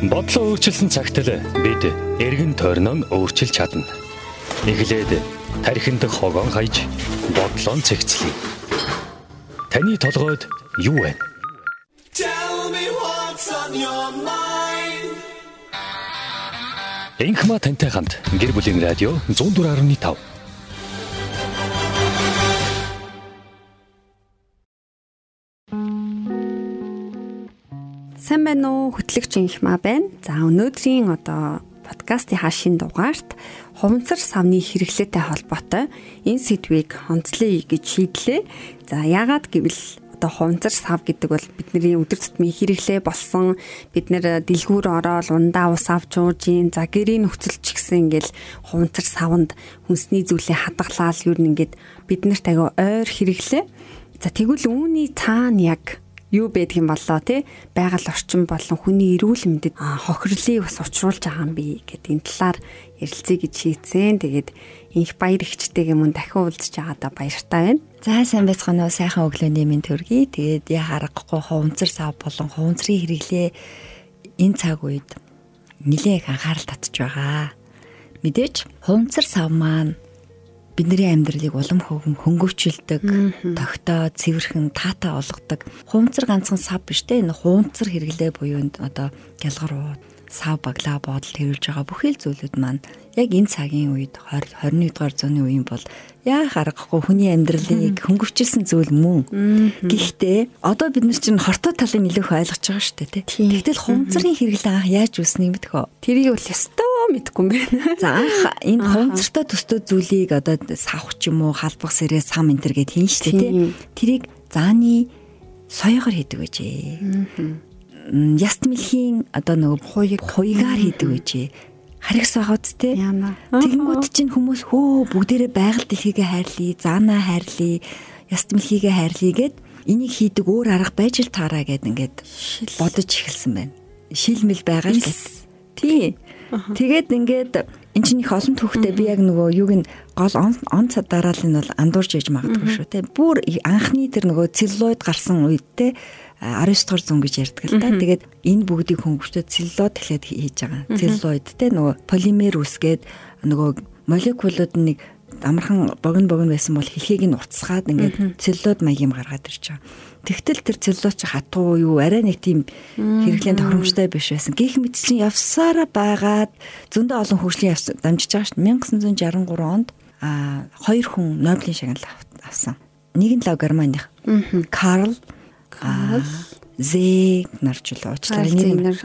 Бодлоо өөрчилсөн цагт л бид эргэн тойрноо өөрчилж чадна. Эхлээд тархинд хогоон хайж бодлоо цэгцлэе. Таны толгойд юу вэ? Энхма тантай хамт гэр бүлийн радио 104.5 Сайн байна уу? Хөтлөгч инхма байна. За өнөөдрийн одоо подкастын хашийн дугаарт хуванцар савны хэрэглээтэй холбоотой энэ сэдвийг онцлоё гэж шийдлээ. За яагаад гэвэл одоо хуванцар сав гэдэг бол бидний өдөр тутмын хэрэглээ болсон бид нэр дэлгүүр ороод ундаа ус авч уужийн за гэрийн нөхцөлч гэсэн ингээл хуванцар савнд хүнсний зүйлээ хадгалаад юу нэгээд бид нарт аяга ойр хэрэглээ. За тэгвэл үүний цаана яг юу байдаг юм болоо те байгаль орчин болон хүний эрүүл мэндэд хохирлыг бас учруулж байгаа юм би гэдэг энэ талаар ярилцъя гэж шийдсэн. Тэгээд инх баяр ихчтэйгээ мөн дахин уулзч байгаадаа баяртай байна. За сайн байцгаана уу сайхан өглөөний минь төргий. Тэгээд яа харахгүй хуванцар сав болон хуванцрын хэрэглээ энэ цаг үед нилээх анхаарал татж байгаа. Мэдээж хуванцар сав маань бидний амьдралыг улам хөөгн хөнгөвчлөдөг, тогтоо, цэвэрхэн, таатай болгодог. Хуунцар ганцхан сав биш те энэ хуунцар хэрэглээ буюу одоо гялгарууд, сав баглаа бодол тэрүүлж байгаа бүхэл зүйлүүд маань яг энэ цагийн үед 20 21-р зууны үеийн бол яа харахгүй хүний амьдралыг хөнгөвчлсөн зүйл мөн. Гэхдээ одоо бид нар чинь хортой талыг нэлээх ойлгож байгаа шүү дээ тий. Тэгтэл хунцрын хэрэглээ анх яаж үүснэ мэдэх үү? Тэрийг бол ёстой мэдэхгүй юм байна. За анх энэ хунцартай төстэй зүйлийг одоо савх ч юм уу халбах сэрээ сам энэ төр гэд хийн штэ тий. Тэрийг зааны соёогоор хийдэг байжээ. Яст мэлхийн одоо нөгөө хуйг хуйгаар хийдэг байжээ. Харигс байгаут те. Тэгэнгүүт чинь хүмүүс хөө бүгдээрээ байгаль дэлхийгээ хайрлаа, заанаа хайрлаа, яст мэлхийгээ хайрлаа гэд энийг хийдэг өөр арга байж л таараа гэд ингээд бодож эхэлсэн байна. Шилмэл байгаа л. Тий. Тэгээд ингээд эн чинь их олон түүхтэй би яг нөгөө юуг нь гол он цад дараалал нь бол андуурж ээж магадгүй шүү те. Бүр анхны тэр нөгөө целлулоид гарсан үед те 19 дугаар зуун гэж ярьдаг л да. Тэгээд энэ бүгдийг хөнгөвчтэй целлулоид эхлээд хийж байгаа. Целлулоид те нөгөө полимер үсгээд нөгөө молекулууд нэг амархан богино богино байсан бол хэлхийг нь уртсгаад ингээд целлулоид маягийн гаргаад ирж байгаа. Тэгтэл тэр целлулоч хатуу юу арай нэг тийм хэрэглэн тохиромжтой биш байсан. Гэх мэт чинь явсараа байгаад зөндөө олон хөгжлийн явц дамжиж байгаа шүү дээ. 1963 онд а хоёр хүн Нобелийн шагнал авсан. Нэг нь лав Германых. Карл Карл Зэг нарч л уучлаарай нэг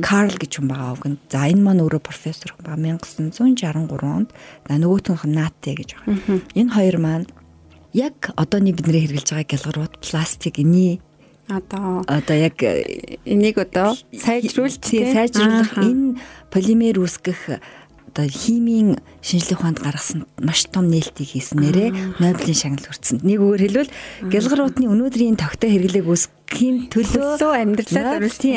Карл гэж хүн байгаа үг. За энэ маань өөрөө профессор байгаа. 1963 онд. За нөгөөх нь Нате гэж байгаа. Энэ хоёр маань яг одооний бидний хэрэгжилж байгаа гялгарууд пластик эний одоо. одоо яг энийг одоо сайжруулж сайжруулах энэ полимер үүсгэх одоо химийн шинжлэх ухаанд гаргасан маш том нээлтийг хийснээрээ Нобелийн шагнал хүртсэн. Нэг үгээр хэлбэл гялгаруутны өнөөдрийн тогтоо хэрэглээг үүсгэхийн төлөө амьдралаа зориулсан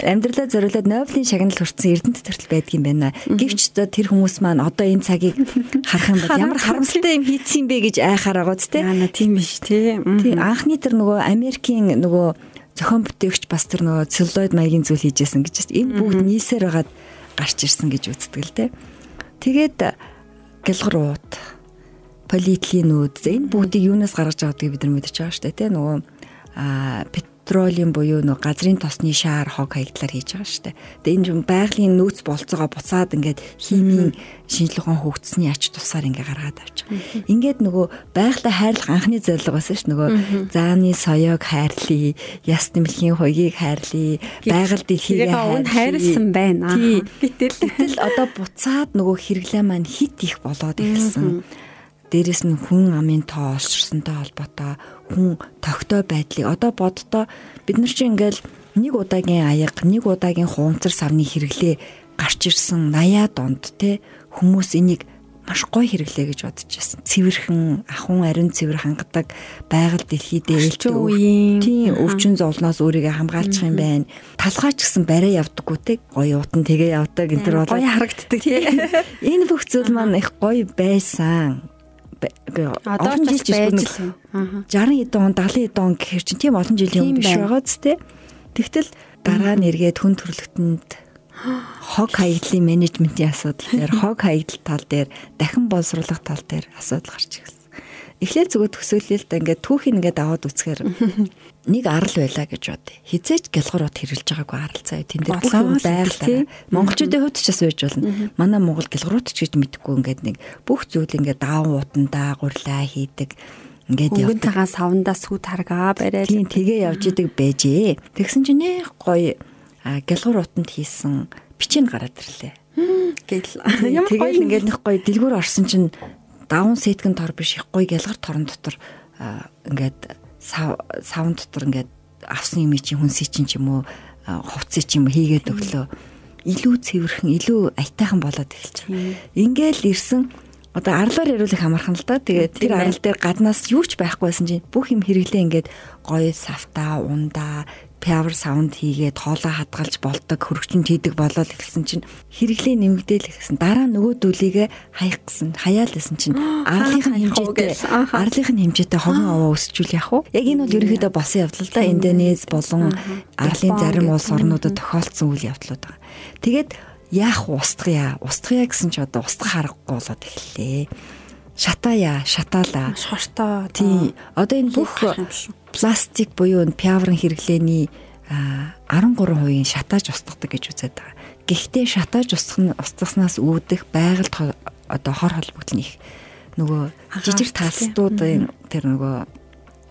амьдралаа зориулаад Нобелийн шагнал хүртсэн эрдэнэт төртөл байдгийн байна. Гэвч тэр хүмүүс маань одоо энэ цагийг харах юм бол ямар харамсалтай юм хийцэн бэ гэж айхаар байгаа ч тийм. Биш тийм. Анхны тэр нөгөө Америкийн нөгөө зохион бүтээгч бас тэр нөгөө целлулоид маягийн зүйл хийжсэн гэж энэ бүгд нийсээр байгаад гарч ирсэн гэж үздэг л дээ. Тэгээд гэлгрууд полиэтиленүүд энэ бүгдийг юунаас гаргаж авдгийг бид нар мэдчихэж байгаа шүү дээ тий нөгөө петролиум буюу нөгөө газрын тосны шаар хог хаягдлаар хийж байгаа шүү дээ. Тэгээ энэ байгалийн нөөц болцоогоо буцаад ингээд химийн шинжлэх ухаан хөгжсөний ач тусаар ингээ гаргаад авч байгаа. Ингээд нөгөө байгалаа хайрлах анхны зорилго байсан шүү нөгөө зааны соёог хайрлая, яс нэмлэхийн хоёгийг хайрлая, байгаль дэлхийг хайрлсан байна. Гэтэл. Гэтэл одоо буцаад нөгөө хэрэглээ маань хит их болоод эхэлсэн дээрэс нь хүн амын тоо олширсантай холбоотой хүн тогтоо байдлыг. Одоо боддоо бид нар чинь ингээл нэг удаагийн аяга нэг удаагийн хуунцар савны хэрэглээ гарч ирсэн 80-аад онд те хүмүүс энийг маш гоё хэрэглээ гэж бодож байсан. Цэвэрхэн, ахун ариун цэвэр хангадаг байгаль дэлхийдээ ээлжтэй үеийн. Тийм өвчин зовлоноос өөрийгөө хамгаалчих юм байна. Талхаа ч гэсэн барай явдаггүй те. Гоё утан тэгээ явдаг энэ төр болоо гоё харагддаг. Энэ бүх зүйл маань их гоё байсан одоо ч байж л 60 эдэн он 70 эдэн он гэхэр чинь тийм олон жилийн өмнө биш байгаа зү тэ. Тэгтэл дараа нь эргээд хүн төрлөختөнд Хог хаягдлын менежментийн асуудал дээр, хог хаягдал тал дээр, дахин боловсруулах тал дээр асуудал гарч ирсэн. Эхлээд зүгээр төсөөлөл л ингээд түүхийг ингээд аваад үзэхээр нэг арал байлаа гэж бод. Хизээч гялгарууд хэрэлж байгаагүй арал заяа. Тэн дээр бүх юм байгалаа. Монголчуудын хувьд ч бас байж болно. Манай Монгол гялгарууд ч гэж мэдгүй ингээд нэг бүх зүйл ингээд даавн утандаа гурлаа хийдэг ингээд явдаг. Өнгөнтэйгээ савндаа сүү таргаа бариад. Тийм тэгээ явж идэг байжээ. Тэгсэн чинь нэх гоё гялгар утанд хийсэн бичиг гараад ирлээ. Гэл. Тэгэл ингээд нэх гоё дэлгүүр орсон чинь даван сетгэн тор биш их гоё гялгар торон дотор ингээд савн дотор ингээд авсан юм чи хүнсий чинь ч юм уу хувцсий ч юм хийгээд өглөө илүү цэвэрхэн илүү аятайхан болоод эхэлж байгаа. Ингээл ирсэн одоо арлаар их амархан л да. Тэгээд тэр арал дээр гаднаас юу ч байхгүйсэн чинь бүх юм хэрэглээ ингээд гоё савта, ундаа, power sound хийгээд хоолоо хадгалж болдог хөрөгчөнд хийдэг болоод ихсэн чинь хэрэглээ нэмэгдээл ихсэн дараа нөгөө дүүлийгээ хаях гэсэн хаяал гэсэн чинь арлынх нь хэмжээтэй арлынх нь хэмжээтэй хогон овоо өсчүүл яах вэ? Яг энэ бол ерөөхдөө босон явдал л да Индонез болон арлын зарим улс орнуудад тохиолдсон үйл явдлууд байгаа. Тэгээд яах устгая. Устгая гэсэн чи одоо устгах аргагүй болоод эхэллээ шатаая шатаалаа шортой тий одоо энэ бүх пластик буюу пиаврын хэрэглээний 13%-ийн шатааж устгадаг гэж үзээд байгаа. Гэхдээ шатааж устгаснаас үүдэх байгальд одоо хор холбогдол них нөгөө жижиг талстуудын тэр нөгөө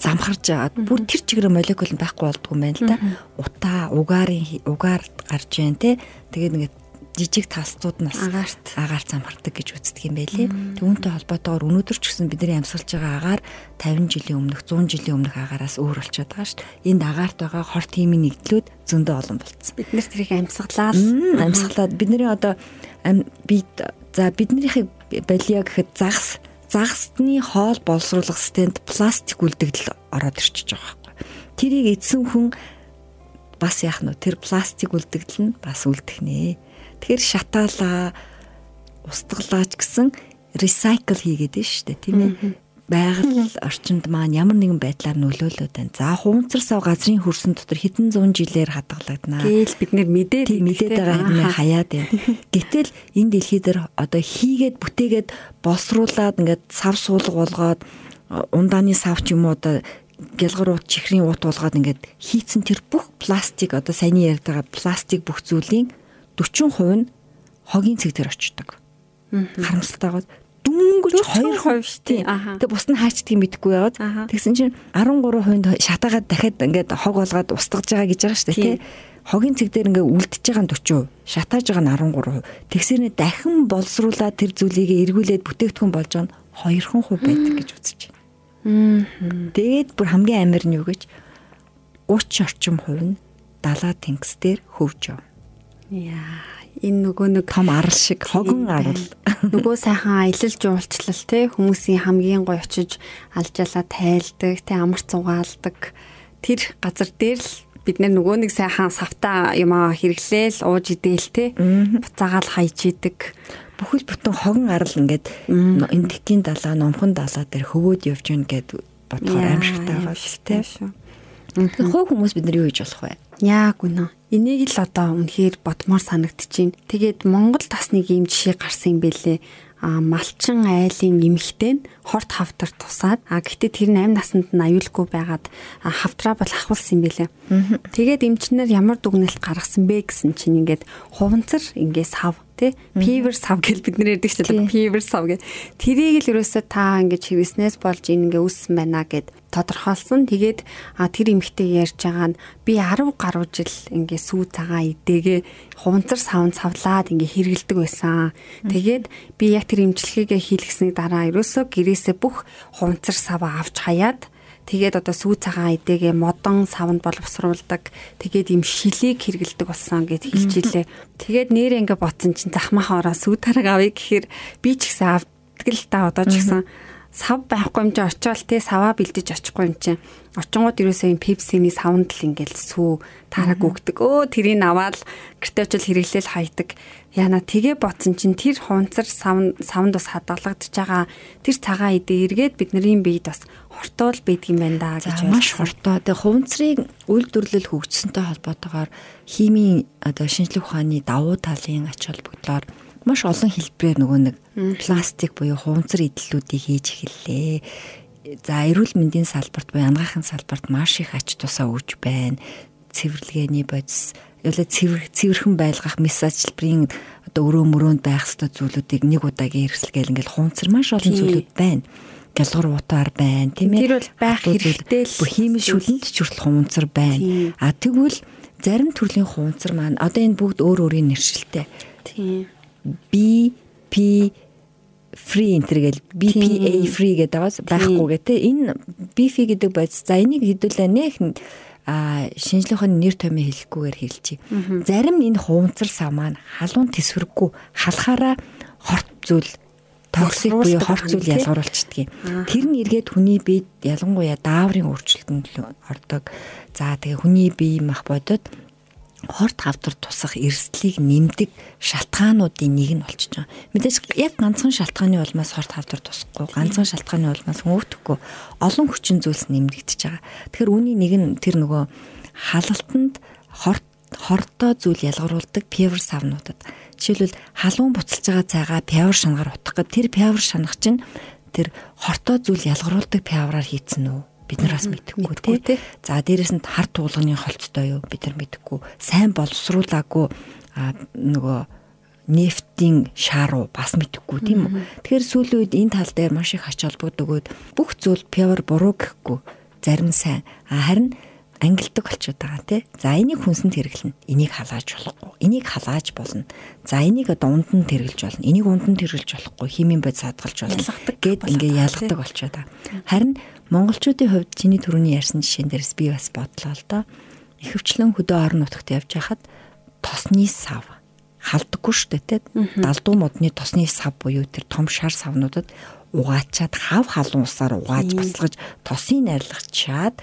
замхарж байгаа. Бүр тэр чигээр молекул нь байхгүй болдгоо юм байна л да. Утаа, угаарын угаар гарч जैन те. Тэгээд ингээд жижиг тастууд нас агаарт агаарт замхардаг гэж үздэг юм байлээ. Түүнтэй холбоотойгоор өнөөдөр ч гэсэн бидний амьсгалж байгаа агаар 50 жилийн өмнөх 100 жилийн өмнөх агаараас өөр болчиход байгаа шүү дээ. Энд агаарт байгаа хор тимийн нэгдлүүд зөндөө олон болцсон. Бид нэр тэрийг амьсгалаад амьсгалаад бидний одоо бид за биднийхийг балиа гэхэд загас загасны хоол боловсруулах системд пластик үлдэгдэл ороод ирчихэж байгаа байхгүй. Тэрийг эдсэн хүн бас яах нь тэр пластик үлдэгдэл нь бас үлдэх нэ. Тэгэхээр шатаалаа устгалаач гэсэн recycle хийгээд нь шүү дээ тийм ээ байгаль орчинд маань ямар нэгэн байдлаар нөлөөлөд байна. За хуунцар сав газрын хөрсөн дотор хэдэн зуун жилээр хадгалагдана. Гээл бид нэр мэдээд мэдээд байгаа юм хаяад байна. Гэтэл энэ дэлхий дээр одоо хийгээд бүтээгээд боловсруулад ингээд сав суулга болгоод ундааны сав ч юм уу одоо гялгар ут чихрийн ут болгоод ингээд хийцэн тэр бүх пластик одоо саяны ярьж байгаа пластик бүх зүйлийн 40% нь хогийн цэг дээр очдог. Харамсалтайгаар дүнгэж 2% шүү дээ. Тэгээ бус нь хаачдгийг мэдэхгүй яваад тэгсэн чинь 13% шатаагаад дахиад ингээд хог болгоод устгаж байгаа гэж байгаа шүү дээ. Хогийн цэг дээр ингээд үлдчихэж байгаа нь 40%, шатааж байгаа нь 13%. Тэгсэрнэ дахин боловсруулаад тэр зүйлийг эргүүлээд бүтээгдэхүүн болж байгаа нь 2% байдаг гэж үзэж байна. Тэгээд бүр хамгийн амар нь юу гэж 30 орчим хувь нь далаа тэнгис дээр хөвж явна. Яа, энэ нөгөө нэг том арал шиг хогон арал. Нөгөө сайхан аялал жуулчлал те хүмүүсийн хамгийн гоё очиж алжаалаа тайлдаг, те амар цугаалдаг. Тэр газар дээр л бид нөгөө нэг сайхан савта юмаа хэрэглээл ууж идээл те буцаагаал хайж идэг бүхэл бүтэн хогон арал ингээд энэ тэкийн далаа, номхон далаа дээр хөвөөд явж гин гэд бодохоор аимшигтай байгаа шүү дээ. Тэгэхээр хөө хүмүүс бид нар юу хийж болох вэ? Яг үнэ. Энийг л одоо үнэхээр бодмоор санагдчихээн. Тэгээд Монгол бас нэг юм жишээ гарсан юм бэлээ. А малчин айлын эмхтэй нь хорт хавтар тусаад а гэтээ тэр 8 наснд нь аюулгүй байгаад хавтраа бол ахвалсан юм бэлээ. Тэгээд эмчнэр ямар дүгнэлт гаргасан бэ гэсэн чинь ингээд хуванцар ингээд сав тий? Fever сав гэж бид нэр ярьдаг дээ. Fever сав гэж тэрийг л ерөөсөө та ингэж хэрэгснээс болж ингэ үүссэн байна гэд тодорхойлсон. Тэгээд а тэр эмэгтэй ярьж байгаа нь би 10 гаруй жил ингэ сүү цагаан идэгээ хуванцар савн савлаад ингэ хэргэлдэг байсан. Тэгээд би яг тэр эмчилгээгээ хийлгэсний дараа ерөөсөө гэрээсээ бүх хуванцар саваа авч хаяад Тэгээд одоо сүү цагаан эдээгээ модон савнд боловсруулдаг. Тэгээд им шилийг хэргэлдэг болсон гэд хэлж илээ. Тэгээд нэр ингээ ботсон чинь захмаахаа ороо сүү тараг авъя гэхээр би ч гэсэн авдаг л та одоо ч гэсэн сав байхгүй юм чи очиод те саваа бэлдэж очихгүй юм чи. Очингууд ерөөсөө юм пепсиний савнд л ингээл сүү тараг өгдөг. Өө тэрийг аваад гэртээ очил хэрэглээл хайдаг. Яна тэгээ бодсон чинь тэр хунцар савн савнд бас хадгалагдж байгаа. Тэр цагаан идэ эргээд бидний биед бас хортоол байдаг юм байна да гэж маш хортоо. Тэгээ хувцрыг үйлдвэрлэл хөгжсөнтэй холбоотойгоор химийн одоо шинжлэх ухааны давуу талын ач холбогдлоор маш олон хэлбэрээр нөгөө нэг пластик буюу хувцар идэллүүдийг хийж эхэллээ. За эрүүл мэндийн салбарт буюу анагаахын салбарт маш их ач тусаа өгж байна. Цэвэрлэгээний бодис явлаа цэвэр цэвэрхэн байлгах мессажлбарын одоо өрөө мөрөөнд байх ёстой зүйлүүдийг нэг удаагийн хэрэгсэлгээл ингээл хувцар маш олон зүйлүүд байна гялгар утаар байна тийм ээ. Тэр бол байх хэрэгтэй л химийн шүлэнд ч хүртэл хувцар байна. А тэгвэл зарим төрлийн хувцар маань одоо энэ бүгд өөр өөрийн нэршилтэй. Тийм. B P free enter гэл BPA free гэдэг байгаас байхгүй гэ тэ энэ BF гэдэг бодис за энийг хэдүүлээ нэх а шинжлэхийн нэр томьёо хэлэхгүйгээр хэлчихье. Зарим энэ хувцар сав маань халуун тэсвэргүй халахаараа хорт зүйл токсик буюу хорт зүйл ялгаруулчихдаг. Тэр нь эргээд хүний биед ялангуяа дааврын өөрчлөлтөнд ордог. За тэгээ хүний бие мах бодод хорт хавдар тусах эрсдлийг нэмдэг шалтгаануудын нэг нь болчихж байгаа. Мэдээж яг ганцхан шалтгааны улмаас хорт хавдар тусахгүй, ганцхан шалтгааны улмаас өвдөхгүй олон хүчин зүйлс нэмэгдэж байгаа. Тэгэхээр үүний нэг нь тэр нөгөө халалтанд хорт хортой зүйл ялгаруулдаг певер савнуудад. Жишээлбэл халуун буцалж байгаа цайгаа певер шангаар утгах гэд тэр певер шанах чинь тэр хортой зүйл ялгаруулдаг певераар хийцэн үү? Бид нар бас мэдэхгүй тий. За дээрэс нь хар туулганы холцтой юу бид нар мэдэхгүй. Сайн боловсруулаагүй нөгөө нефтийн шааруу бас мэдэхгүй тийм үү. Тэгэхээр сүүлийн үед энэ тал дээр маш их ач холбогддог өгөөд бүх зүйл певер буруу гэхгүй зарим сайн. Харин ангилдаг болчиход байгаа тий. За энийг хүнсэнд хэрэглэнэ. Энийг халааж болохгүй. Энийг халааж болно. За энийг одоо ундан тэргэлж болно. Энийг ундан тэргэлж болохгүй. Химийн бод садгалж болно. Гэт ингээ ялгадаг болчиход байгаа. Харин монголчуудын хувьд чиний түрүүний ярьсан жишээн дээрс би бас бодлоо л доо. Ихэвчлэн хөдөө орон нутагт явж хахад тосны сав халдаггүй шүү дээ тий. Далдуу модны тосны сав буюу тэр том шар савнуудад угаачаад хав халуун усаар угааж баслаж тосын найрлагчаад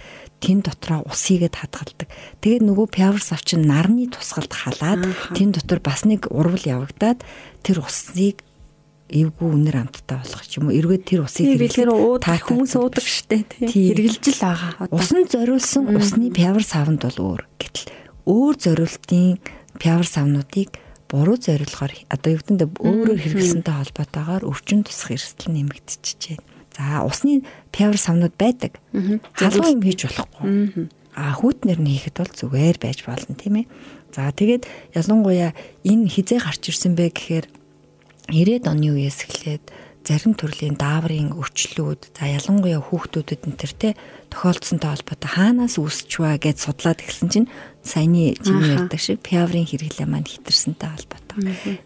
тэн дотроо усыгээд хадгалдаг. Тэгээд нөгөө пявер сав чинь нарны тусгалд халаад тэн дотор бас нэг урвал явагдаад тэр усыг эвгүй үнэр амттай болгох юм уу? Эргээд тэр усыг хэрэглэхээр та хүмүүс уудаг штэ тий. Хэрэгжилж байгаа. Усан зориулсан усны пявер савнд бол өөр. Гэтэл өөр зориултын пявер савнуудыг буруу зориулахаар одоо юу гэдэг нь өөрөөр хэрэглэсэнтэй холбоотойгоор өвчин тусах эрсдэл нэмэгдчихэж байна. За усны пявер савнууд байдаг. Халуун юм хийж болохгүй. А хүүтнэр нь хийхэд бол зүгээр байж болно тийм ээ. За тэгээд ялангуяа энэ хизээ гарч ирсэн бэ гэхээр 90-ад оны үеэс эхлээд зарим төрлийн дааврын өвчлүүд за ялангуяа хүүхдүүдэд энэ төр те тохиолдсонтой холбоотой хаанаас үүсч вэ гэж судлаад эхэлсэн чинь саяны чиний ярьдаг шиг пиаврын хэрэглээ маань хитэрсэнтэй холбоотой.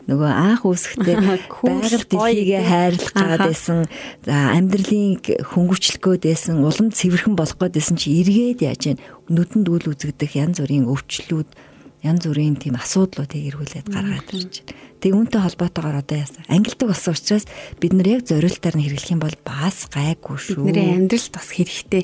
Нөгөө анх үүсэхдээ байгаль дэлхийгээ хайрлах гад байсан. За амьдралын хөнгөвчлөхөөд байсан улам цэвэрхэн болох гээд байсан чи эргээд яаж вэ? Нүдэнд үл үзэгдэх янз бүрийн өвчлүүд янз бүрийн тийм асуудлуудыг эргүүлээд гаргаад ирж байна. Тэг үүнтэй холбоотойгоор одоо яасан. Ангилдаг болсон учраас бид нар яг зориултаар нь хэрэглэх юм бол бас гайгүй шүү. Бидний амьдралд бас хэрэгтэй.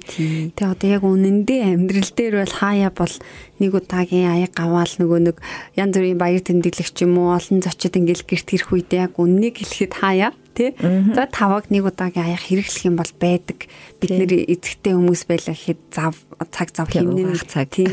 Тэг одоо яг үнэндээ амьдрал дээр бол хаяа бол нэг удаагийн аяг аваал нөгөө нэг янз бүрийн баяр тэмдэглэгч юм уу олон зочид ингээл гэрт ирэх үедээ яг үннийг хэлэхэд хаяа тий. За таваг нэг удаагийн аяг хэрэглэх юм бол байдаг. Бид нэр эзэгтэй хүмүүс байлаа гэхэд зав цаг зав хэмнэн цаг тий.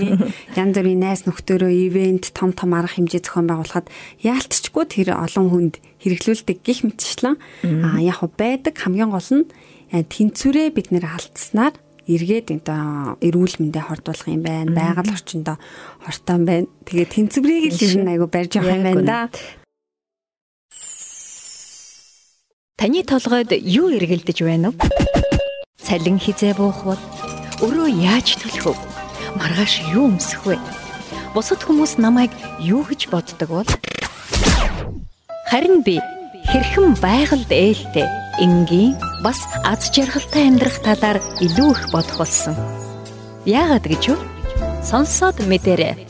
Янз бүрийн найс нөхдөөрөө ивент том том арга хэмжээ зохион байгуулахад яалтчгүй тэр олон хүнд хэрэглүүлдэг гих мэтчлэн а яг байдаг хамгийн гол нь тэнцвэрээ бид нэр алдснаар эргээд энэ эрүүл мэндэ хордуулах юм байна. Байгаль орчиндөө хортон байна. Тэгээ тэнцвэрийг л ер нь айгу барьж явах юм байна да. Таны толгойд юу эргэлдэж байна вэ? Цалин хизээ буух бол өрөө яаж төлөх вэ? Маргааш юу өмсөх вэ? Бусад хүмүүс намайг юу гэж боддог бол? Харин би хэрхэн байгальд ээлтэй, энгийн бас аз жаргалтай амьдрах талаар илүү их бодох болсон. Яагаад гэж вэ? Сонсоод мэдэрэй.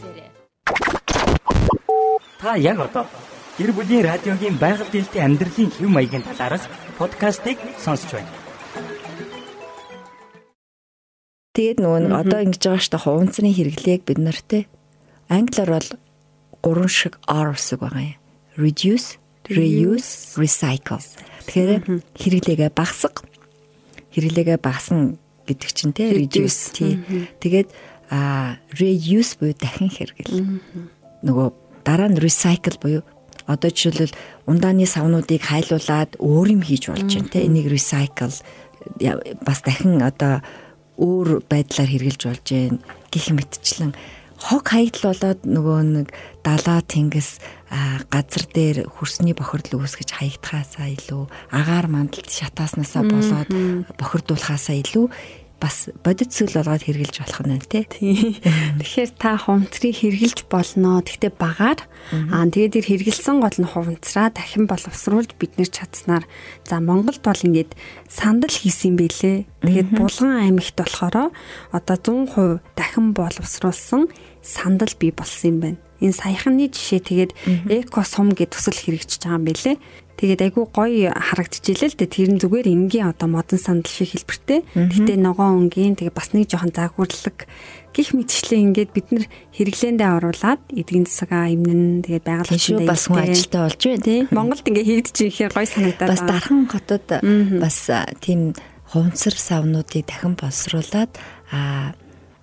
Та яг одоо гэр бүлийн радиогийн байгаль дэлхийн амьдралын хэв маягийн талаараас подкастыг сонсч байна. Тэгээд нөгөө нэг одоо ингэж байгаа штэ хуванцны хэрэглээг бид нартэй англиар бол гурван шиг R үсэг байгаа юм. Reduce, reuse, recycle. Тэгэхээр хэрэглээгээ багасга. Хэрэглээгээ багасна гэдэг чинь те reduce тий. Тэгээд reuse буюу дахин хэрэгэл. Нөгөө дараа нь recycle буюу одоо жишээлбэл ундааны савнуудыг хайлуулад өөр юм хийж болж байна те. Энийг recycle бас дахин одоо өөр байдлаар хэрэгжилж болж байна. Гэх мэтчлэн. Хог хаягдл болоод нөгөө нэг далаа тэнгис газар дээр хөрсний бохирдол үүсгэж хаягдхаасаа илүү агаар мандалд шатааснасаа болоод бохирдуулахаасаа илүү бас бодит зүйл болгоод хэрглэж болох нь тий. Тэгэхээр та хувцрыг хэрглэж болно. Гэхдээ багаар аа тэгээд тэр хэргэлсэн гол нь хувцраа дахин боловсруулж бид нэр чадсанаар за Монголд бол ингээд сандал хийсэн бэлээ. Тэгээд булган аймагт болохоор одоо 100% дахин боловсруулсан сандал бий болсон юм байна. Энэ саяхны жишээ тэгээд эко сум гэд төсөл хэрэгжиж байгаа юм бэлээ. Тэгээд айгүй гоё харагдчихжээ л дээ. Тэр нь зүгээр энгийн одоо модон сандал шиг хэлбэртэй. Гэтэ ногоон өнгийн тэгээд бас нэг жоохон загварлаг гих мэтчлээ ингээд бид нар хэрэглээндээ оруулаад эдгийн засагаа эмнэн тэгээд байгууллагын бас хүн ажилтаа болж байна тий. Монголд ингээд хийгдэж ихээр гоё санагдаад бас дархан хотод бас тийм хувцар савнуудыг дахин боловсруулад а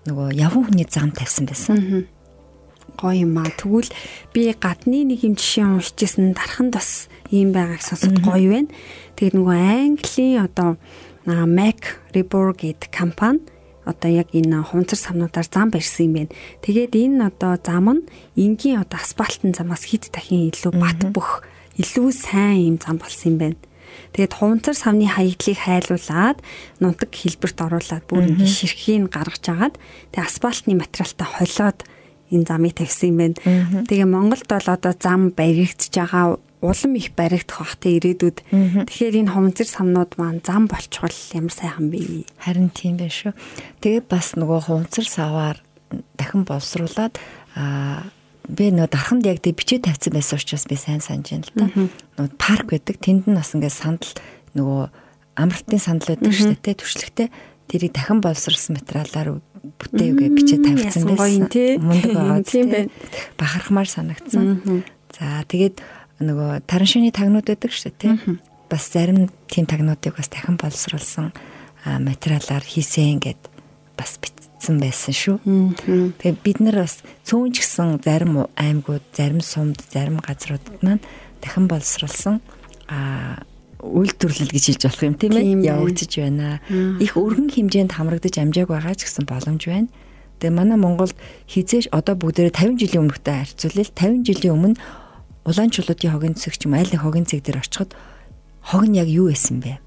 нөгөө явган хүний зам тавьсан байсан гоё юм аа. Тэгвэл би гадны нэг юм жишээ уншижсэн дархан бас ийм байгааг сонсоод гоё байна. Тэгээд нөгөө Английн одоо Mac Rebor гэдэг компани одоо яг энэ хунцар самнуудаар зам барьсан юм байна. Тэгээд энэ одоо зам нь энгийн одоо асфальтын замаас хэд дахин илүү бат бөх илүү сайн юм зам болсон юм байна. Тэгээд хунцар савны хаягдлыг хайлуулад нунтаг хэлбэрт оруулаад бүр ингэ ширхгийг гаргаж агаад тэгээд асфальтны материалтай холиод энэ замыг тавьсан юм байна. Тэгээ Монголд бол одоо зам баригдж байгаа улам их баригдах бах те ирээдүйд. Тэгэхээр энэ хомзэр самнууд маань зам болчихвол ямар сайхан бэ? Харин тийм байх шүү. Тэгээ бас нөгөө хомзэр саваар дахин боловсруулад аа би нөгөө дарханд яг тэг бичээ тавьсан байсан учраас би сайн санаж байна л да. Нөгөө парк байдаг. Тэнд нь бас ингээд сандал нөгөө амралтын сандал байдаг шүү дээ. Түшлэгтэй тэрийг дахин боловсруулсан материалаар бүтээвгээ бичээ тавьсан байсан. Мундаг байгаа тийм байна. Бахархмаар санагдсан. За тэгээд нөгөө таран шины тагнууд байдаг шүү дээ тийм. Бас зарим тийм тагнуудыг бас дахин боловсруулсан материалаар хийсэн гэд бас бичсэн байсан шүү. Тэгээд бид нар бас цөөн ч гэсэн зарим аймагуд, зарим сумд, зарим газруудад маань дахин боловсруулсан а үйлдвэрлэл гэж хэлж болох юм тийм ээ явагдаж байна. Их өргөн хэмжээнд хамрагдаж амжааг байгаа ч гэсэн боломж байна. Тэгээ манай Монголд хизээш одоо бүгдээрээ 50 жилийн өмнөхтэй харьцуулъя. 50 жилийн өмнө улаан чулуутын хогийн цэг ч юм айл хогийн цэг дээр очиход хог нь яг юу байсан бэ?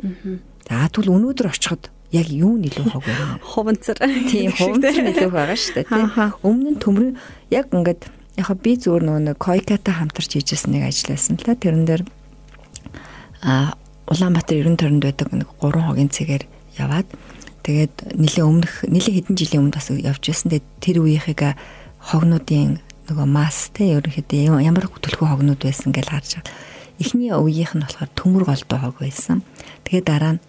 Аа. За тэгвэл өнөөдөр очиход яг юу нэлээд хог байна? Хуванцар. Тийм, хуванцар нэлээд байгаа шүү дээ, тийм. Өмнө нь төмрийн яг ингээд яг би зүгээр нөгөө койкатай хамтарч хийжсэн нэг ажил байсан л та. Тэрэн дээр а Улаанбаатар 90 тойронд байдаг нэг 3 хогийн цэгээр яваад тэгээд нэлээ өмнөх нэлээ хэдэн жилийн өмнө бас явж байсан. Тэгээд тэр үеийнхээ хогнуудын нөгөө масс те ерөнхийдөө ямар төлхөө хогнууд байсан гэж харж байгаа. Эхний үеийнх нь болохоор төмөр голдоо хог байсан. Тэгээд дараа нь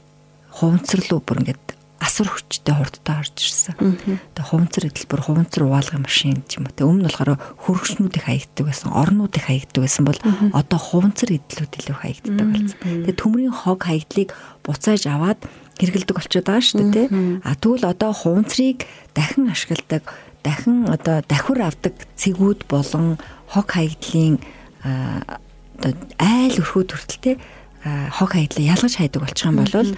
хуванцар руу бүр ингээд асар хүчтэй хурдтай орж ирсэн. Тэгээ хуванцар хөтөлбөр хуванцар угаалгын машин ч юм уу. Тэ өмнө болохоор хөргөчнүүдийг хаягддаг байсан, орнуудыг хаягддаг байсан бол одоо хуванцар эдлүүд илүү хаягддаг болсон. Тэгээ төмрийн хог хаягдлыг буцааж аваад хэрэгэлдэг болчиход байгаа шүү дээ, тэ. А тэгвэл одоо хуванцрыг дахин ашигладаг, дахин одоо давхар авдаг цэгүүд болон хог хаягдлын одоо айл өрхөө төртөлтэй хог хаягдлаа ялгаж хайдаг болчих юм бол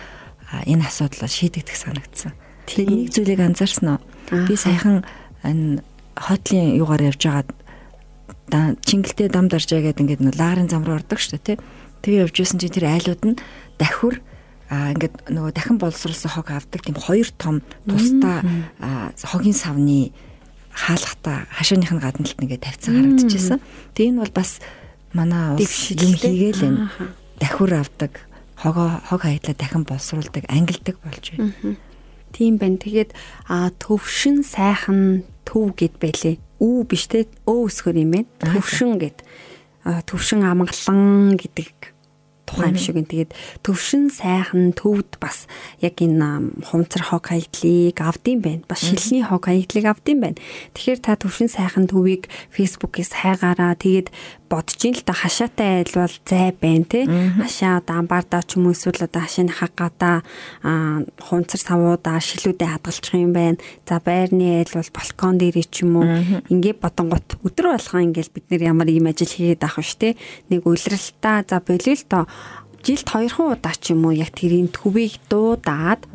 энэ асуудлаа шийдэгдэх санагдсан. Тэгээд нэг зүйлийг анзаарсан уу? Би саяхан энэ хотлын юугаар явж байгаад чингэлтэй дам даржаа гэдэг ингээд лагарын зам руу ордог шүү дээ тий. Тэгээ явж исэн чинь тэр айлууд нь давхар а ингээд нөгөө дахин боловсруулсан хог авдаг тийм хоёр том тусдаа хогийн савны хаалгата хашааных нь гадна талд нэгээ тавьсан харагдчихсан. Тэгээ энэ бол бас манай юм хийгээл энэ давхар авдаг хогоо хог хаядлаа дахин боловсруулдаг, ангилдаг болж байна. Тийм байна. Тэгээд а төвшин сайхан төв гэд байлээ. Үү биш те өө өсгөр юм байна. Төвшин гэд. Төвшин амгалан гэдэг тухай юм шиг. Тэгээд төвшин сайхан төвд бас яг энэ хумцар хог хаягдлыг авдсан байна. Бас шилний хог хаягдлыг авдсан байна. Тэгэхээр та төвшин сайхан төвийг фэйсбүүкээс хайгаараа тэгээд бодож ин л та хашаатай айл бол зай байна те. Хашаа одоо амбаардаа ч юм эсвэл одоо хашааны хаггаадаа хунцар савуудаа шилүүдэд хадгалчих юм байна. За байрны айл бол балкон дээр ч юм уу. Ингээ бодонгот өдөр болгоо ингээл бид нэр ямар ийм ажил хийгээд авах ш те. Нэг үйлрэлтаа за болио жилд хоёрхан удаа ч юм уу яг тэрийн төвийг дуудаад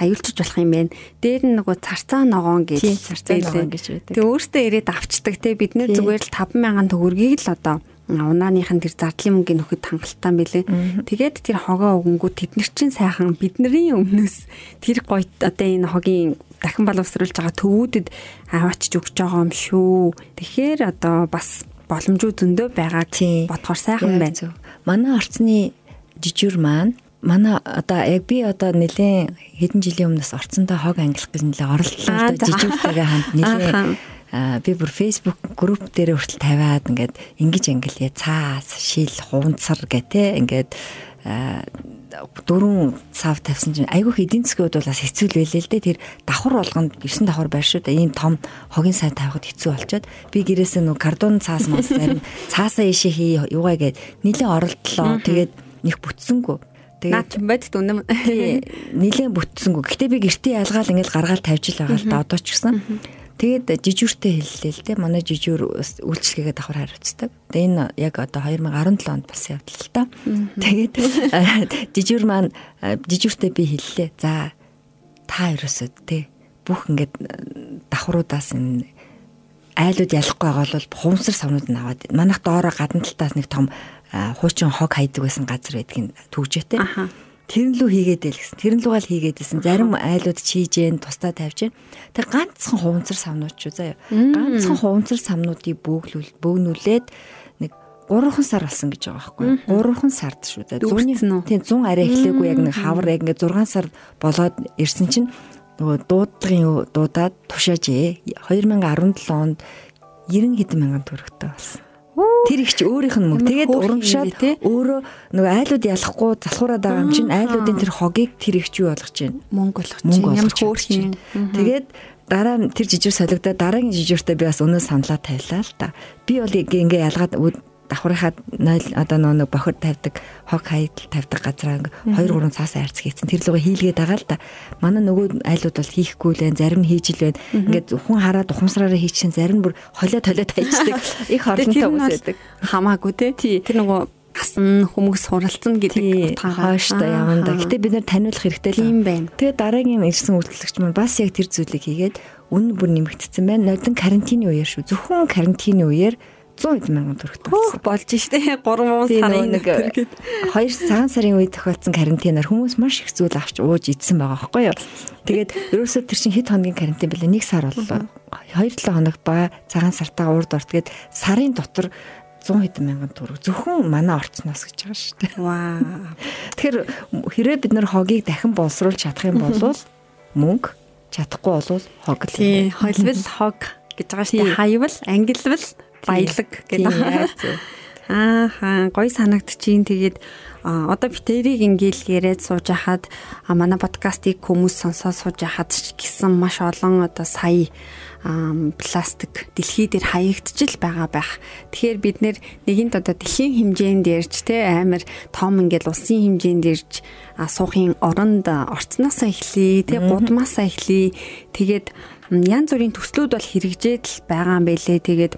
аюулчж болох юм байна. Дээр нь нөгөө царцаа ногоон гэж царцаа ногоон гэж байдаг. Тэгээ өөртөө ирээд авчдаг те бид нэр зүгээр л 50000 төгрөгийг л одоо унааныхын тэр зардлын мөнгөний нөхөд хангалттай билээ. Тэгээд тэр хогоо өгөнгүү тэд нар чинь сайхан бидний өмнөөс тэр гойт одоо энэ хогийн дахин боловсруулж байгаа төвүүдэд аваачж өгч байгаа юм шүү. Тэгэхээр одоо бас боломжгүй зөндөө байгааг бодохоор сайхан байна. Манай орцны жижигүр маань. Манай одоо яг би одоо нэлээд хэдэн жилийн өмнөөс орцондоо хог ангилах гэж нэлээд оролдлоо одоо жижигүүртэйгээ хамт нэлээд би бүр Facebook групп дээр хүртэл тавиад ингээд ингэж ангилъя цаас шил хуунцар гэ тэ ингээд дөрөв цав тавьсан чинь айгүй их эдийн засгийн хувьд бол бас хэцүү л байлээ л дээ. Тэр давхар болгонд 9 давхар байр шүү дээ. Ийм том хогийн сайн тавихад хэцүү болчоод би гэрээсээ нөө кардон цаас мас зарим цаасаа ишээ хий юугаа гээд нэлээд оролдлоо. Тэгээд нэг бүтсэнгүү. Тэгээд наад ч байдаг үнэм. Нилээн бүтсэнгүү. Гэтэ би гэртээ ялгаал ингээл гаргаал тавьж л байгаа л да одоо ч гэсэн. Тэгээд жижүүртэй хэллээ л дээ. Манай жижүүр үйлчлэгээ давхар хариуцдаг. Тэгээ энэ яг одоо 2017 онд бас явдал л та. Тэгээд жижүүр маань жижүүртэй би хэллээ. За та ерөөсөө тий бүх ингээд давхруудаас энэ айлууд ялахгүй байгаа бол хуумсар савнууд нь аваад манайх доороо гадна талтаас нэг том хуучин хог хайдаг байсан газар байдгийг төгжөөтэй. Тэр нь лүү хийгээд байл гэсэн. Тэр нь лүүгээ л хийгээд байсан. Зарим айлууд чийж гэн тустаа тавьж гэн. Тэр ганцхан хуванцар самнууд ч заяа. Ганцхан хуванцар самнуудыг бөглүүл бөөгнүүлээд нэг 3хан сар болсон гэж байгаа байхгүй. 3хан сард шүү дээ. Зүүнний тийм 100 арай эхлээгүй яг нэг хавар яг ингээ 6 сар болоод ирсэн чинь нөгөө дуудлагын дуудаад тушааж ээ. 2017 онд 90 хэдэн мянган төгрөгтэй болсон. Тэр их ч өөрийнх нь мөнгө. Тэгээд урамшаад өөрөө нөгөө айлууд ялахгүй залхуураад байгаа юм чинь айлуудын тэр хогийг тэр их ч юу болгож байна. Мөнгө болгож байна. Ямар хөөрч юм. Тэгээд дараа нь тэр жижиг солигдоод дараагийн жижигтэй би бас өнөө саналаа тавилаа л та. Би бол ингээ ялгаад давхрынхаа одоо нэг бохор тавьдаг хог хаydл тавьдаг газраа 2 3 цаас айрц хийцэн тэр луга хийлгээд байгаа л да. Манай нөгөө айлууд бол хийхгүй л байх, зарим нь хийж л байна. Ингээд хүн хараад ухамсараараа хийчихсэн зарим бүр холио толио тайчдаг. Их орлонтой хүмүүс байдаг. Хамаагүй те. Тэр нөгөө асан хүмүүс суралцсан гэдэг утгаараа хааштай яванда. Гэтэ бид нэр таниулах хэрэгтэй л юм байна. Тэгээ дараагийн ирсэн үйлчлэгч маань бас яг тэр зүйлийг хийгээд үнэн бүр нэмэгдсэн байна. Нодон карантины үеэр шүү. Зөвхөн карантины үеэр 100 мянган төгрөгт болсон. Болж штэ 3 сарын нэг 2 цагаан сарын үед тохиолдсон карантинаар хүмүүс маш их зүйл авч ууж идсэн байгаа байхгүй юу. Тэгээд ерөөсөө тэр чинь хэд хоногийн карантин бэлээ 1 сар боллоо. 2-7 хоног ба цагаан сартаа урд орт тэгээд сарын дотор 100 хэдэн мянган төгрөг зөвхөн манай орцноос гэж байгаа шүү дээ. Ваа. Тэгэхээр хэрвээ бид нэр хогийг дахин боловсруулж чадах юм бол мөнгө чадахгүй бол хог л. Тий, холбол хог гэж байгаа шүү дээ. Хаywал ангилвал баялаг гэдэг. Ааха гой санагдчихин тэгээд одоо битэрийг ингээл яриад сууж хахад манай подкастыг хүмүүс сонсоод сууж хахад гэсэн маш олон одоо сая пластик дэлхий дээр хаягдчихл байгаа байх. Тэгэхээр бид нэгэнт одоо дэлхийн хэмжээнд ярьж те амар том ингээл улсын хэмжээнд ярьж суухын оронд орцноосоо эхлэе, те гудмаасаа эхлэе. Тэгээд янз бүрийн төслүүд бол хэрэгжээд л байгаа юм байлээ. Тэгээд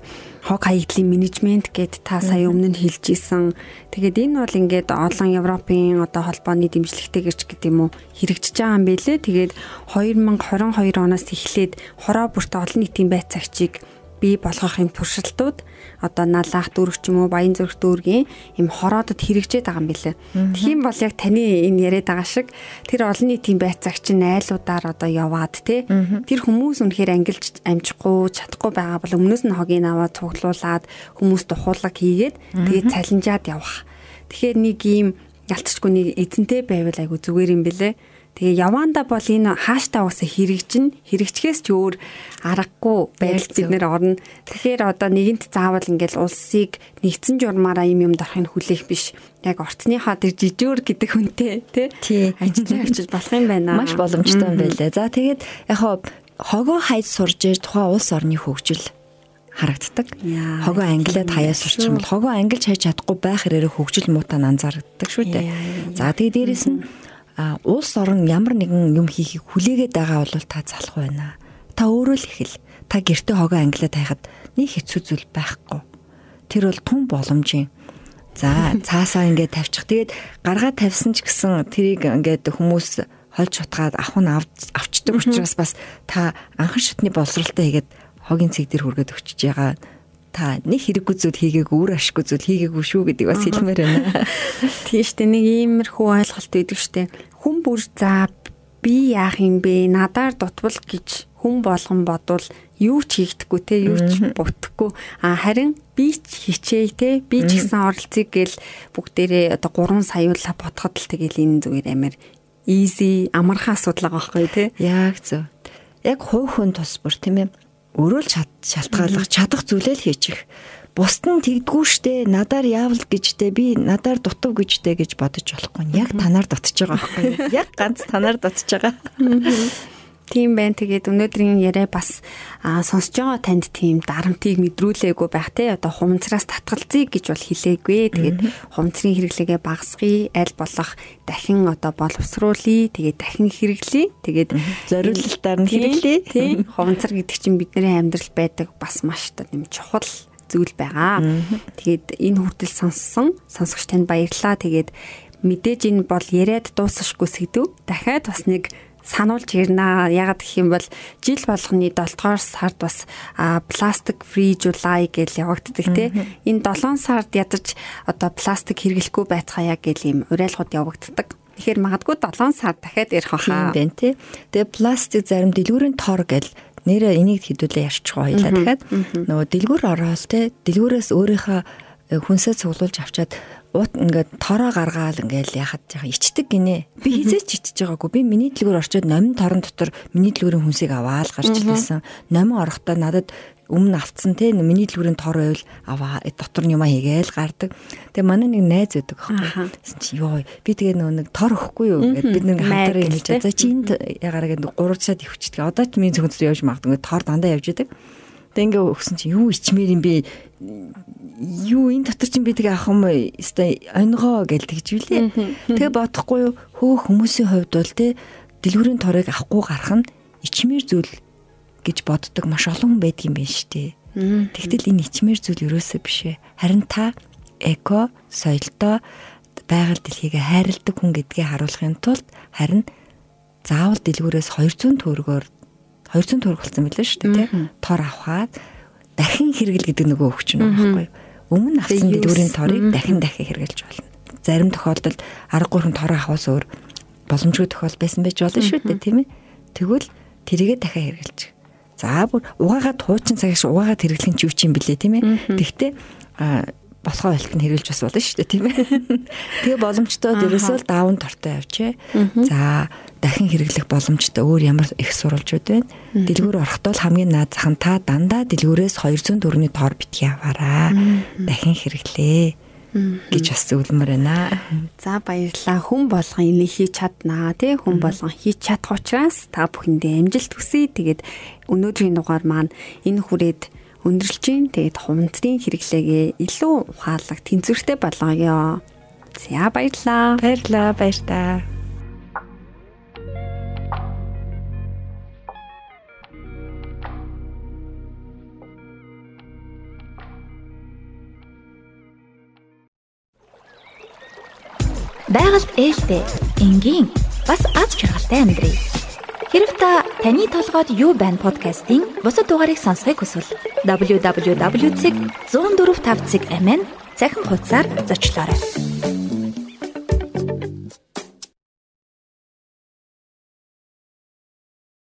хог хаягдлын менежмент гэд та сая өмнө нь хэлж исэн. Тэгээд энэ бол ингээд олон Европын одоо холбооны дэмжлэгтэй гэрч гэдэг юм уу хэрэгжиж байгаа юм байлээ. Тэгээд 2022 оноос эхлээд хороо бүрт олон нийтийн байцаагчийг бий болгох юм туршилтууд одоо налаах дүүрэг ч юм уу баян зүрх дүүргийн юм хороодод хэрэгжээд байгаа юм билэ. Тэгхийн бол яг таны энэ яриад байгаа шиг тэр олон нийтийн байцаагч найлуудаар одоо яваад те тэр хүмүүс үнэхээр ангилж амжихгүй чадахгүй байгаа бол өмнөөс нь хогийг аваад цуглуулад хүмүүс тухуулаг хийгээд тэгээд цалинжаад явах. Тэгэхээр нэг ийм ялцчгүй нэг эзэнтэй байвал айгу зүгээр юм бэлээ Тэгээ яванда бол энэ хааштай уусаа хэрэгжин хэрэгжихээс ч өөр аргагүй байдал бид нэр орно. Тэгэхээр одоо нэгэнт заавал ингээл улсыг нэгдсэн журмаараа юм юм дарахыг хүлээх биш. Яг орцныхаа тэр жижүүр гэдэг хүнтэй тий ажиллаж очиж болох юм байна. Маш боломжтой юм байлаа. За тэгээд яг хогоо хайд сурж тухайн улс орны хөгжил харагддаг. Хогоо англиад хаяа сурчих юм бол хогоо ангилж хайж чадахгүй байх хэрэг хөгжил муутаа анзаардаг шүү дээ. За тэгээ дээрэс нь улс орон ямар нэгэн юм хийхийг хүлээгээд байгаа бол та залах байна. Та өөрөө л ихэл. Та гэрте хогоо англиад тайхад нэг хэцүү зүйл байхгүй. Тэр бол түн боломжийн. За цаасаа ингээд тавьчих. Тэгээд гаргаа тавьсан ч гэсэн тэрийг ингээд хүмүүс хольж шутгаад авах нь авчдаг учраас бас та анхан шатны боловсралтай хийгээд хогийн цэг дээр хүргээд өчөж байгаа та нэг хэрэггүй зүйл хийгээг өөр ашиггүй зүйл хийгээгүй шүү гэдэг бас хэлмээр байна. Тийм шүү дээ. Нэг иймэрхүү ойлголт өгдөг шүү дээ. Хүн бүр за би яах юм бэ? Надаар дутвал гэж хүн болгон бодвол юу ч хийгдэхгүй те юу ч бутгэхгүй а харин би ч хичээе те би ч гэсэн оролцъё гэл бүгдээрээ одоо 3 саяулаа бодоход л тэгэл энэ зүгээр амар easy амархан асуудал байгаа байхгүй те яг зөв яг хувь хүн тус бүр тийм ээ өөрөө л шалтгааллах чадах зүйлээ л хийчих. Бусд нь тэгдгүү штэ надаар яавал гэжтэй би надаар дутав гэжтэй гэж бодож болохгүй. Яг танаар дутж байгаа байхгүй. Яг ганц танаар дутж байгаа. Тийм байна. Тэгээд өнөөдрийн яриа бас сонсож байгаа танд тийм дарамтыг мэдрүүлээгүй байх те. Одоо хумцраас татгалзъя гэж бол хэлээгүй. Тэгээд хумцрын хэрэглээгээ багасгая, аль болох дахин одоо боловсруулъя. Тэгээд дахин хэрэглэе. Тэгээд зориулалтаар нь хэрэглэе. Тийм. Хумцар гэдэг чинь бидний амьдрал байдаг бас маш та юм чухал зүйл байгаа. Тэгээд энэ хүртэл сонссон сонсогч танд баярлалаа. Тэгээд мэдээж энэ бол яриад дуусахгүй сэдв. Дахиад бас нэг сануулж ирнэ. Ягаад гэх юм бол жил болгоны 7 дугаар сард бас пластик free July гэж явагддаг тий. Энэ 7 сард ядаж одоо пластик хэрэглэхгүй байцгаая гэл юм уриалгууд явагддаг. Тэгэхээр магадгүй 7 сар дахиад ирэх хаа. Тийм тий. Тэгээ пластик зарим дэлгүүрийн тор гэл нэрээ энийг хэдүүлээ ярьчих хоёлаа. Дахиад нөгөө дэлгүүр ороод тий дэлгүүрээс өөрийнхөө хүнсээ цуглуулж авчаад уут ингээд тороо гаргаал ингээл яхад жаа ичдэг гинэ. Би хизээч ичж байгаагүй. Би миний дэлгүүр орчоод номин торон дотор миний дэлгүүрийн хүнсийг аваад гарч ирсэн. Номин орохдоо надад өмнө автсан те миний дэлгүүрийн тор байвал аваа дотор нь юмаа хийгээл гардаг. Тэгээ манай нэг найз байдаг аахгүй. Чи ёо би тэгээ нөгөө нэг тор өгөхгүй юу гэдэг бид нэг хамтараа хэлж за чи энд ягараа гэдэг гурав цаад ивчдэг. Одоо ч миний зөвхөн зөв явж магадгүй тор дандаа явж идэг. Тэгээ ингээ өгсөн чи юу ичмээр юм бэ? юу энэ дотор чинь би тэгээ авах юм өстой онгоо гэл тэгж билээ. Тэгээ бодохгүй юу хөө хүмүүсийн хувьд бол те дэлгүүрийн торыг авахгүй гарах нь ичмэр зүйл гэж боддог маш олон хүн байдаг юм байна шүү дээ. Тэгтэл энэ ичмэр зүйл ерөөсөө биш ээ. Харин та эко соёлтой байгаль дэлхийгээ хайрладаг хүн гэдгээ харуулахын тулд харин заавал дэлгүүрээс 200 төгрөгөөр 200 төгрөг болсон байлаа шүү дээ тий. Тор авахад дахин хэрэгэл гэдэг нөгөө өгч нь байхгүй юу? Өмнө авсан дэлгүүрийн торыг дахин дахин хэрэглэж болно. Зарим тохиолдолд 13 тор авахаас өөр боломжгүй тохиол байсан байж болно шүү дээ тийм ээ. Тэгвэл тэрийгэ дахин хэрэглэж. За бүр угаагаад хуучин цагш угаагаад хэрэглэх нь ч юу ч юм бэлээ тийм ээ. Тэгтээ болохоо байлт нь хэрэгжилж бас болно шүү дээ тийм ээ. Тэгээ боломжтой дээрээсөө л даун тортой явжээ. За дахин хэрэглэх боломжтой өөр ямар их сурвалжууд байна. Дэлгүүр орохдоо хамгийн наад зах нь та дандаа дэлгүүрээс 200 төгрөний тоор битгий аваараа. Дахин хэрэглээ гэж бас зөвлөмөр байна. За баярлалаа. Хүн болгон энийг хийж чаднаа тий хүн болгон хийж чадах учраас та бүхэндээ амжилт хүсье. Тэгээд өнөөдрийн дугаар маань энэ хүрээд өндөрлж гин тэгээд хумцрын хэрэглээгээ илүү ухаалаг тэнцвэртэй болгоё. За баярлаа. Баярлаа, баярлаа. Байгальд ээлтэй, энгийн, бас аз жаргалтай амьдрий. Хэрв та таны толгойд юу байна подкастын бусад дугаарыг сонсохыг хүсвэл www.104.5 амин цахим хуудасаар зочлоорой.